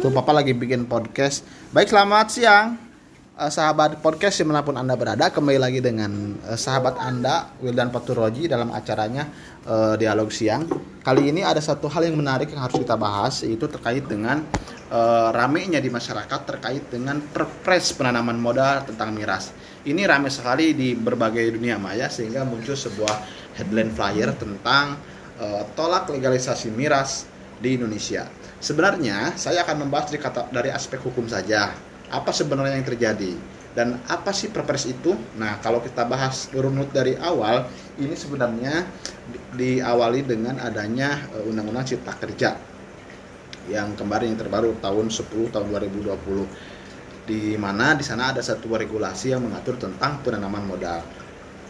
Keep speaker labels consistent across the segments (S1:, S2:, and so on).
S1: Tuh papa lagi bikin podcast. Baik selamat siang. Eh, sahabat podcast di mana pun anda berada kembali lagi dengan eh, sahabat anda Wildan Paturoji dalam acaranya eh, dialog siang kali ini ada satu hal yang menarik yang harus kita bahas yaitu terkait dengan ramenya di masyarakat terkait dengan perpres penanaman modal tentang miras ini rame sekali di berbagai dunia maya sehingga muncul sebuah headline flyer tentang tolak legalisasi miras di Indonesia. Sebenarnya saya akan membahas dari, kata, dari aspek hukum saja. Apa sebenarnya yang terjadi? Dan apa sih perpres itu? Nah, kalau kita bahas runut dari awal, ini sebenarnya di, diawali dengan adanya uh, Undang-Undang Cipta Kerja yang kemarin yang terbaru tahun 10 tahun 2020 di mana di sana ada satu regulasi yang mengatur tentang penanaman modal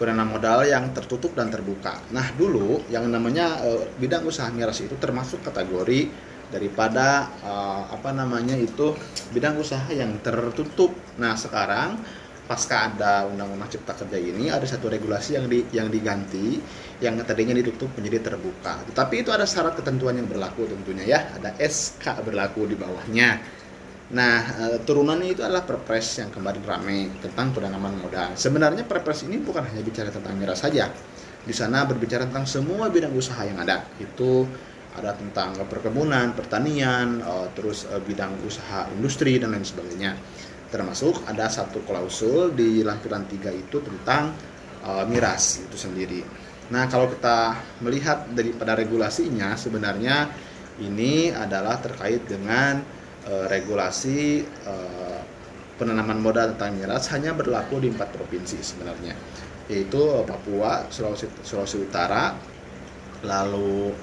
S1: penanaman modal yang tertutup dan terbuka. Nah, dulu yang namanya uh, bidang usaha miras itu termasuk kategori daripada uh, apa namanya itu bidang usaha yang tertutup. Nah sekarang pasca ada undang-undang cipta kerja ini ada satu regulasi yang di, yang diganti yang tadinya ditutup menjadi terbuka. Tetapi itu ada syarat ketentuan yang berlaku tentunya ya ada SK berlaku di bawahnya. Nah uh, turunannya itu adalah perpres yang kemarin ramai tentang penanaman modal. Sebenarnya perpres ini bukan hanya bicara tentang miras saja. Di sana berbicara tentang semua bidang usaha yang ada. Itu ada tentang perkebunan, pertanian, uh, terus uh, bidang usaha industri dan lain sebagainya. Termasuk ada satu klausul di lampiran tiga itu tentang miras itu sendiri. Nah, kalau kita melihat daripada regulasinya sebenarnya ini adalah terkait dengan uh, regulasi uh, penanaman modal tentang miras hanya berlaku di empat provinsi sebenarnya yaitu Papua, Sulawesi, Sulawesi Utara, lalu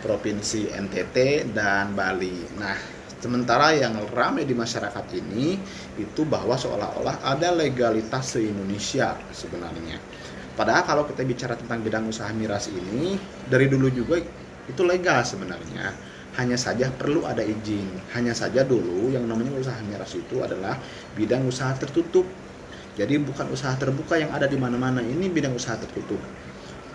S1: Provinsi NTT dan Bali. Nah, sementara yang ramai di masyarakat ini itu bahwa seolah-olah ada legalitas se-Indonesia sebenarnya. Padahal kalau kita bicara tentang bidang usaha miras ini dari dulu juga itu legal sebenarnya. Hanya saja perlu ada izin. Hanya saja dulu yang namanya usaha miras itu adalah bidang usaha tertutup. Jadi bukan usaha terbuka yang ada di mana-mana. Ini bidang usaha tertutup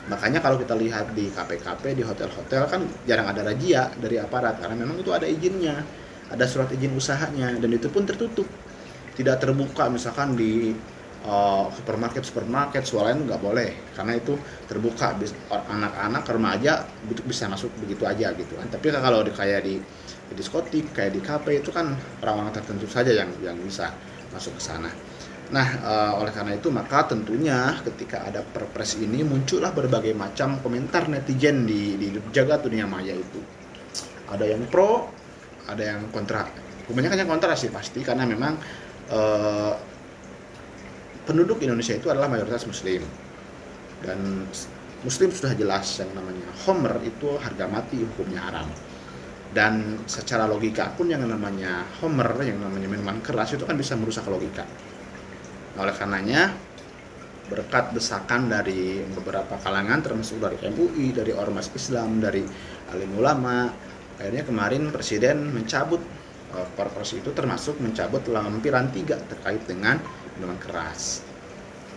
S1: makanya kalau kita lihat di KPKP di hotel-hotel kan jarang ada razia dari aparat karena memang itu ada izinnya ada surat izin usahanya dan itu pun tertutup tidak terbuka misalkan di uh, supermarket supermarket swalayan nggak boleh karena itu terbuka anak-anak remaja bisa masuk begitu aja gitu kan tapi kalau di kayak di, di diskotik kayak di kafe itu kan orang-orang tertentu saja yang yang bisa masuk ke sana Nah, uh, oleh karena itu maka tentunya ketika ada perpres ini muncullah berbagai macam komentar netizen di di jagat dunia maya itu. Ada yang pro, ada yang kontra. Kebanyakan yang kontra sih pasti karena memang uh, penduduk Indonesia itu adalah mayoritas muslim. Dan muslim sudah jelas yang namanya homer itu harga mati hukumnya haram. Dan secara logika pun yang namanya homer yang namanya minuman keras itu kan bisa merusak logika oleh karenanya berkat desakan dari beberapa kalangan termasuk dari MUI, dari Ormas Islam, dari alim ulama, akhirnya kemarin Presiden mencabut uh, perpres itu termasuk mencabut lampiran tiga terkait dengan minuman keras.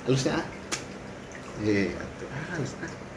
S1: Halusnya? Iya, halusnya.